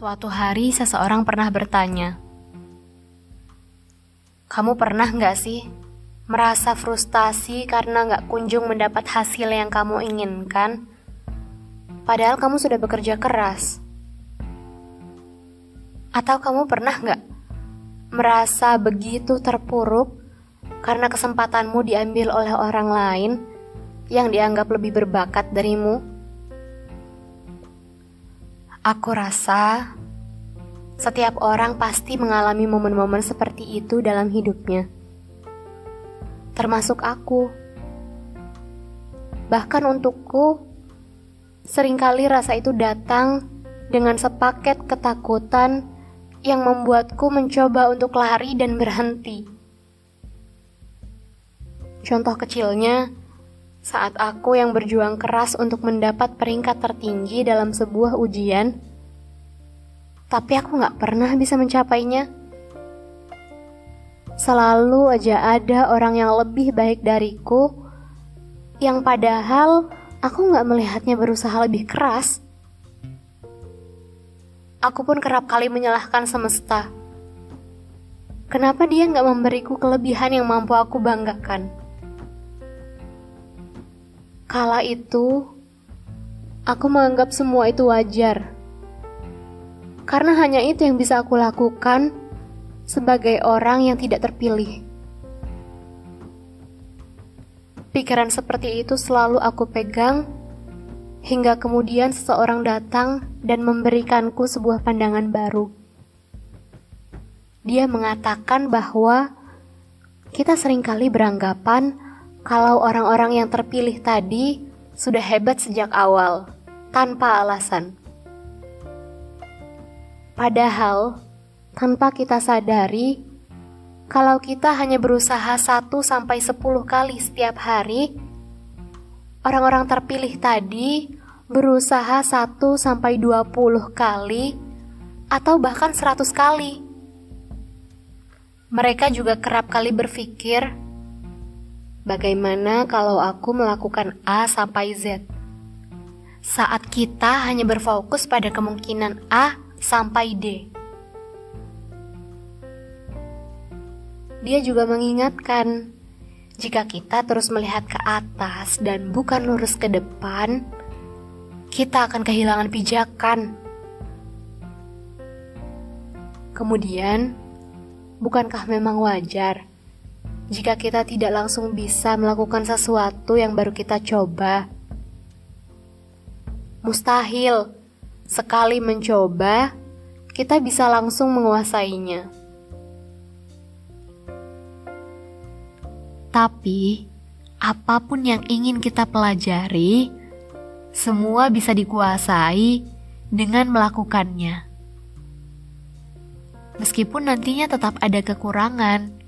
Suatu hari seseorang pernah bertanya, Kamu pernah nggak sih merasa frustasi karena nggak kunjung mendapat hasil yang kamu inginkan? Padahal kamu sudah bekerja keras. Atau kamu pernah nggak merasa begitu terpuruk karena kesempatanmu diambil oleh orang lain yang dianggap lebih berbakat darimu? Aku rasa setiap orang pasti mengalami momen-momen seperti itu dalam hidupnya, termasuk aku. Bahkan untukku, sering kali rasa itu datang dengan sepaket ketakutan yang membuatku mencoba untuk lari dan berhenti. Contoh kecilnya, saat aku yang berjuang keras untuk mendapat peringkat tertinggi dalam sebuah ujian, tapi aku gak pernah bisa mencapainya. Selalu aja ada orang yang lebih baik dariku, yang padahal aku gak melihatnya berusaha lebih keras. Aku pun kerap kali menyalahkan semesta. Kenapa dia gak memberiku kelebihan yang mampu aku banggakan? Kala itu, aku menganggap semua itu wajar. Karena hanya itu yang bisa aku lakukan sebagai orang yang tidak terpilih. Pikiran seperti itu selalu aku pegang hingga kemudian seseorang datang dan memberikanku sebuah pandangan baru. Dia mengatakan bahwa kita sering kali beranggapan kalau orang-orang yang terpilih tadi sudah hebat sejak awal, tanpa alasan. Padahal, tanpa kita sadari, kalau kita hanya berusaha 1 sampai 10 kali setiap hari, orang-orang terpilih tadi berusaha 1 sampai 20 kali atau bahkan 100 kali. Mereka juga kerap kali berpikir Bagaimana kalau aku melakukan A sampai Z? Saat kita hanya berfokus pada kemungkinan A sampai D. Dia juga mengingatkan, jika kita terus melihat ke atas dan bukan lurus ke depan, kita akan kehilangan pijakan. Kemudian, bukankah memang wajar jika kita tidak langsung bisa melakukan sesuatu yang baru kita coba. Mustahil sekali mencoba, kita bisa langsung menguasainya. Tapi, apa pun yang ingin kita pelajari, semua bisa dikuasai dengan melakukannya. Meskipun nantinya tetap ada kekurangan,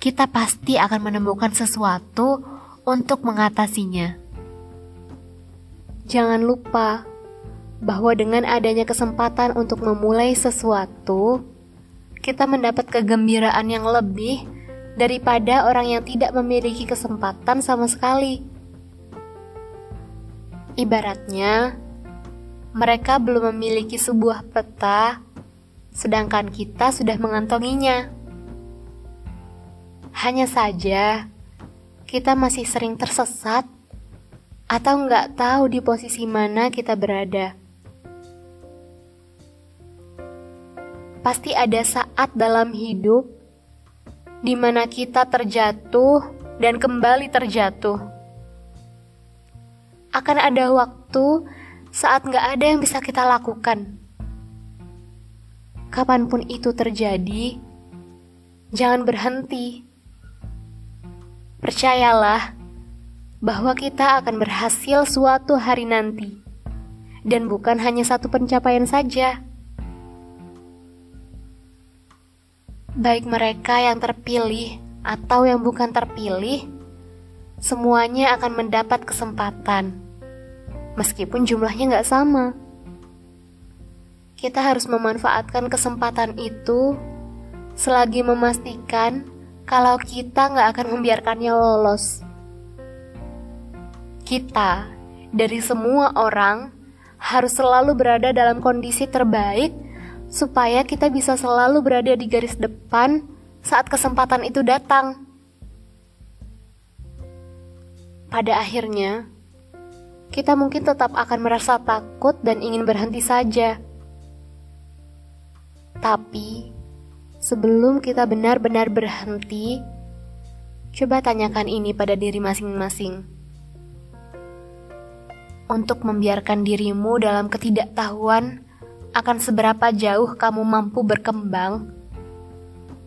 kita pasti akan menemukan sesuatu untuk mengatasinya. Jangan lupa bahwa dengan adanya kesempatan untuk memulai sesuatu, kita mendapat kegembiraan yang lebih daripada orang yang tidak memiliki kesempatan sama sekali. Ibaratnya, mereka belum memiliki sebuah peta, sedangkan kita sudah mengantonginya. Hanya saja, kita masih sering tersesat atau nggak tahu di posisi mana kita berada. Pasti ada saat dalam hidup di mana kita terjatuh dan kembali terjatuh. Akan ada waktu saat nggak ada yang bisa kita lakukan. Kapan pun itu terjadi, jangan berhenti Percayalah bahwa kita akan berhasil suatu hari nanti, dan bukan hanya satu pencapaian saja. Baik mereka yang terpilih atau yang bukan terpilih, semuanya akan mendapat kesempatan, meskipun jumlahnya nggak sama. Kita harus memanfaatkan kesempatan itu selagi memastikan kalau kita nggak akan membiarkannya lolos. Kita, dari semua orang, harus selalu berada dalam kondisi terbaik supaya kita bisa selalu berada di garis depan saat kesempatan itu datang. Pada akhirnya, kita mungkin tetap akan merasa takut dan ingin berhenti saja. Tapi, sebelum kita benar-benar berhenti, coba tanyakan ini pada diri masing-masing. Untuk membiarkan dirimu dalam ketidaktahuan akan seberapa jauh kamu mampu berkembang,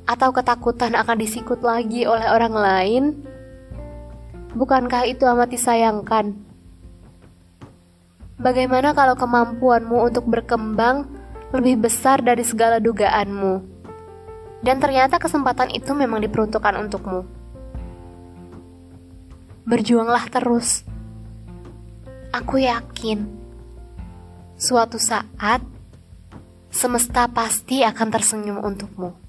atau ketakutan akan disikut lagi oleh orang lain, bukankah itu amat disayangkan? Bagaimana kalau kemampuanmu untuk berkembang lebih besar dari segala dugaanmu? Dan ternyata kesempatan itu memang diperuntukkan untukmu. Berjuanglah terus. Aku yakin suatu saat semesta pasti akan tersenyum untukmu.